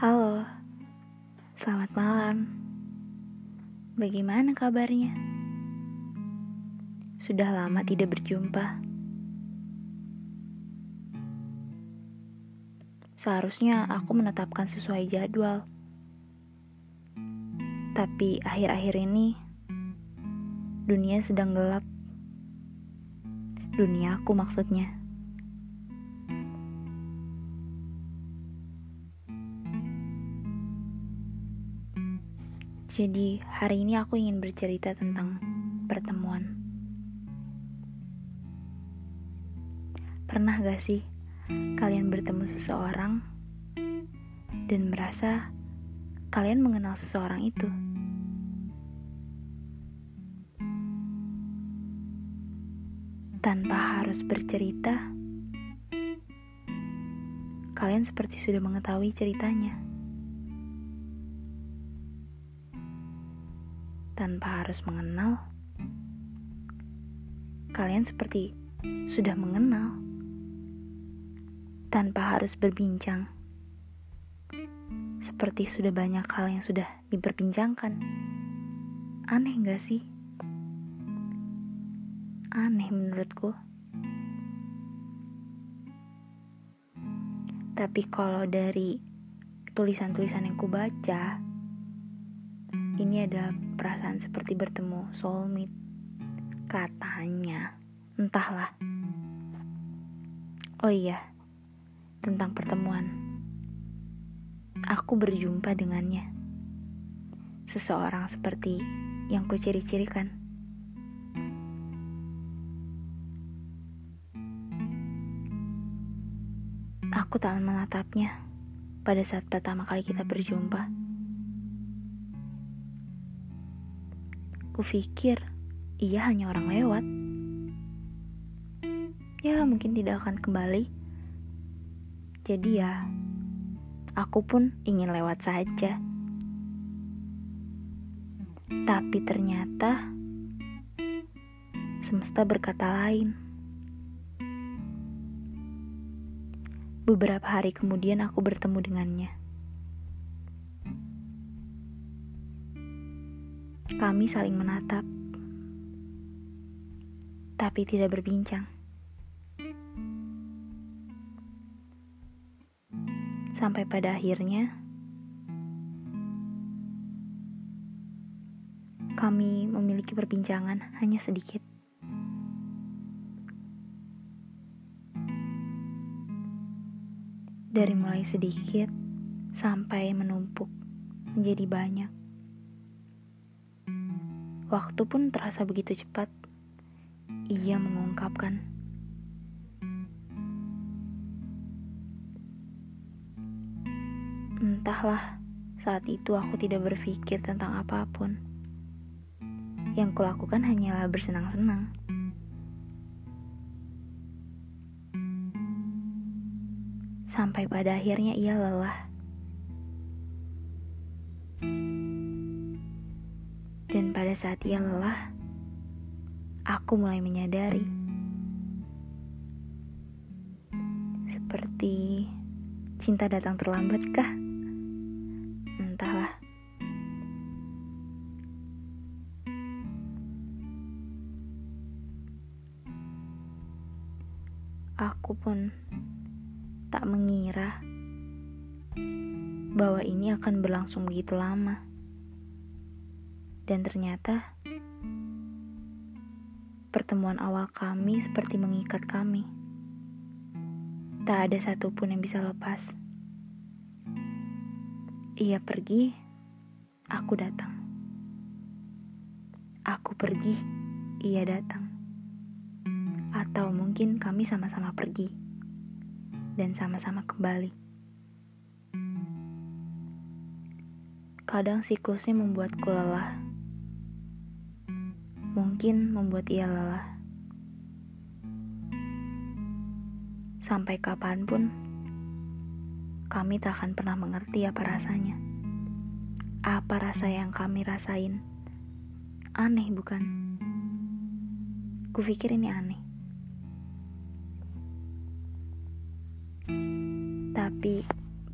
Halo, selamat malam. Bagaimana kabarnya? Sudah lama tidak berjumpa. Seharusnya aku menetapkan sesuai jadwal, tapi akhir-akhir ini dunia sedang gelap. Duniaku maksudnya. Jadi, hari ini aku ingin bercerita tentang pertemuan. Pernah gak sih kalian bertemu seseorang dan merasa kalian mengenal seseorang itu? Tanpa harus bercerita, kalian seperti sudah mengetahui ceritanya. Tanpa harus mengenal, kalian seperti sudah mengenal tanpa harus berbincang. Seperti sudah banyak hal yang sudah diperbincangkan. Aneh gak sih? Aneh menurutku. Tapi kalau dari tulisan-tulisan yang ku baca, ini ada perasaan seperti bertemu soulmate. Katanya, entahlah. Oh iya, tentang pertemuan. Aku berjumpa dengannya. Seseorang seperti yang kuciri-cirikan. Aku tak menatapnya pada saat pertama kali kita berjumpa. Kupikir ia hanya orang lewat. Ya, mungkin tidak akan kembali. Jadi ya, aku pun ingin lewat saja. Tapi ternyata semesta berkata lain. Beberapa hari kemudian aku bertemu dengannya. Kami saling menatap, tapi tidak berbincang. Sampai pada akhirnya, kami memiliki perbincangan hanya sedikit. Dari mulai sedikit sampai menumpuk menjadi banyak. Waktu pun terasa begitu cepat. Ia mengungkapkan. Entahlah, saat itu aku tidak berpikir tentang apa pun. Yang kulakukan hanyalah bersenang-senang. Sampai pada akhirnya ia lelah. Pada saat ia lelah, aku mulai menyadari. Seperti cinta datang terlambat kah? Entahlah. Aku pun tak mengira bahwa ini akan berlangsung begitu lama. Dan ternyata pertemuan awal kami seperti mengikat kami. Tak ada satupun yang bisa lepas. Ia pergi, aku datang. Aku pergi, ia datang. Atau mungkin kami sama-sama pergi dan sama-sama kembali. Kadang siklusnya membuatku lelah mungkin membuat ia lelah. Sampai kapan pun, kami tak akan pernah mengerti apa rasanya. Apa rasa yang kami rasain? Aneh bukan? Kupikir ini aneh. Tapi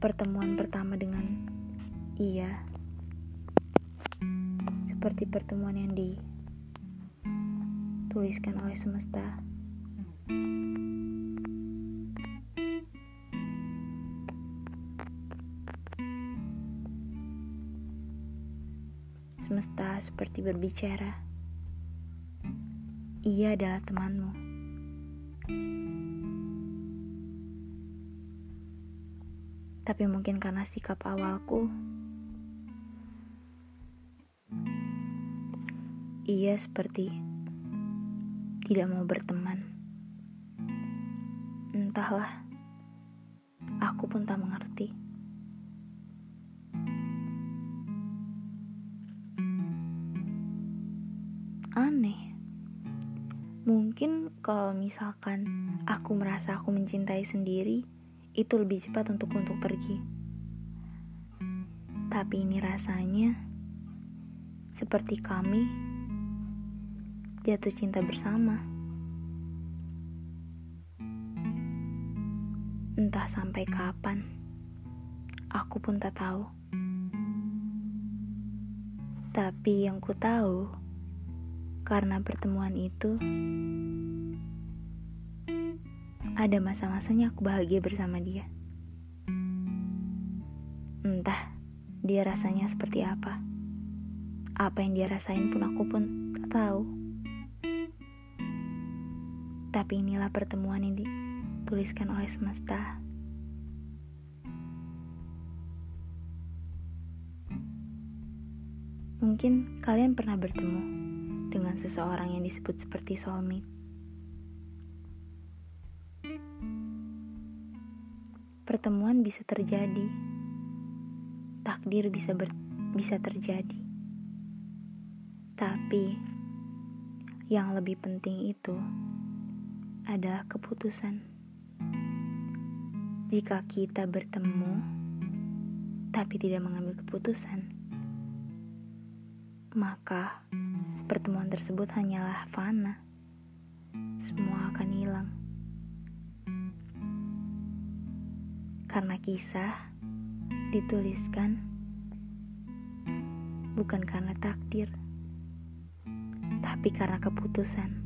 pertemuan pertama dengan ia seperti pertemuan yang dituliskan oleh semesta. Semesta seperti berbicara. Ia adalah temanmu. Tapi mungkin karena sikap awalku, ia seperti tidak mau berteman. Entahlah, aku pun tak mengerti. Aneh. Mungkin kalau misalkan aku merasa aku mencintai sendiri, itu lebih cepat untuk untuk pergi. Tapi ini rasanya seperti kami jatuh cinta bersama. Entah sampai kapan, aku pun tak tahu. Tapi yang ku tahu, karena pertemuan itu, ada masa-masanya aku bahagia bersama dia. Entah dia rasanya seperti apa. Apa yang dia rasain pun aku pun tak tahu. Tapi inilah pertemuan yang dituliskan oleh semesta. Mungkin kalian pernah bertemu dengan seseorang yang disebut seperti soulmate. Pertemuan bisa terjadi, takdir bisa ber, bisa terjadi, tapi yang lebih penting itu adalah keputusan. Jika kita bertemu tapi tidak mengambil keputusan, maka pertemuan tersebut hanyalah fana. Semua akan hilang. Karena kisah dituliskan bukan karena takdir, tapi karena keputusan.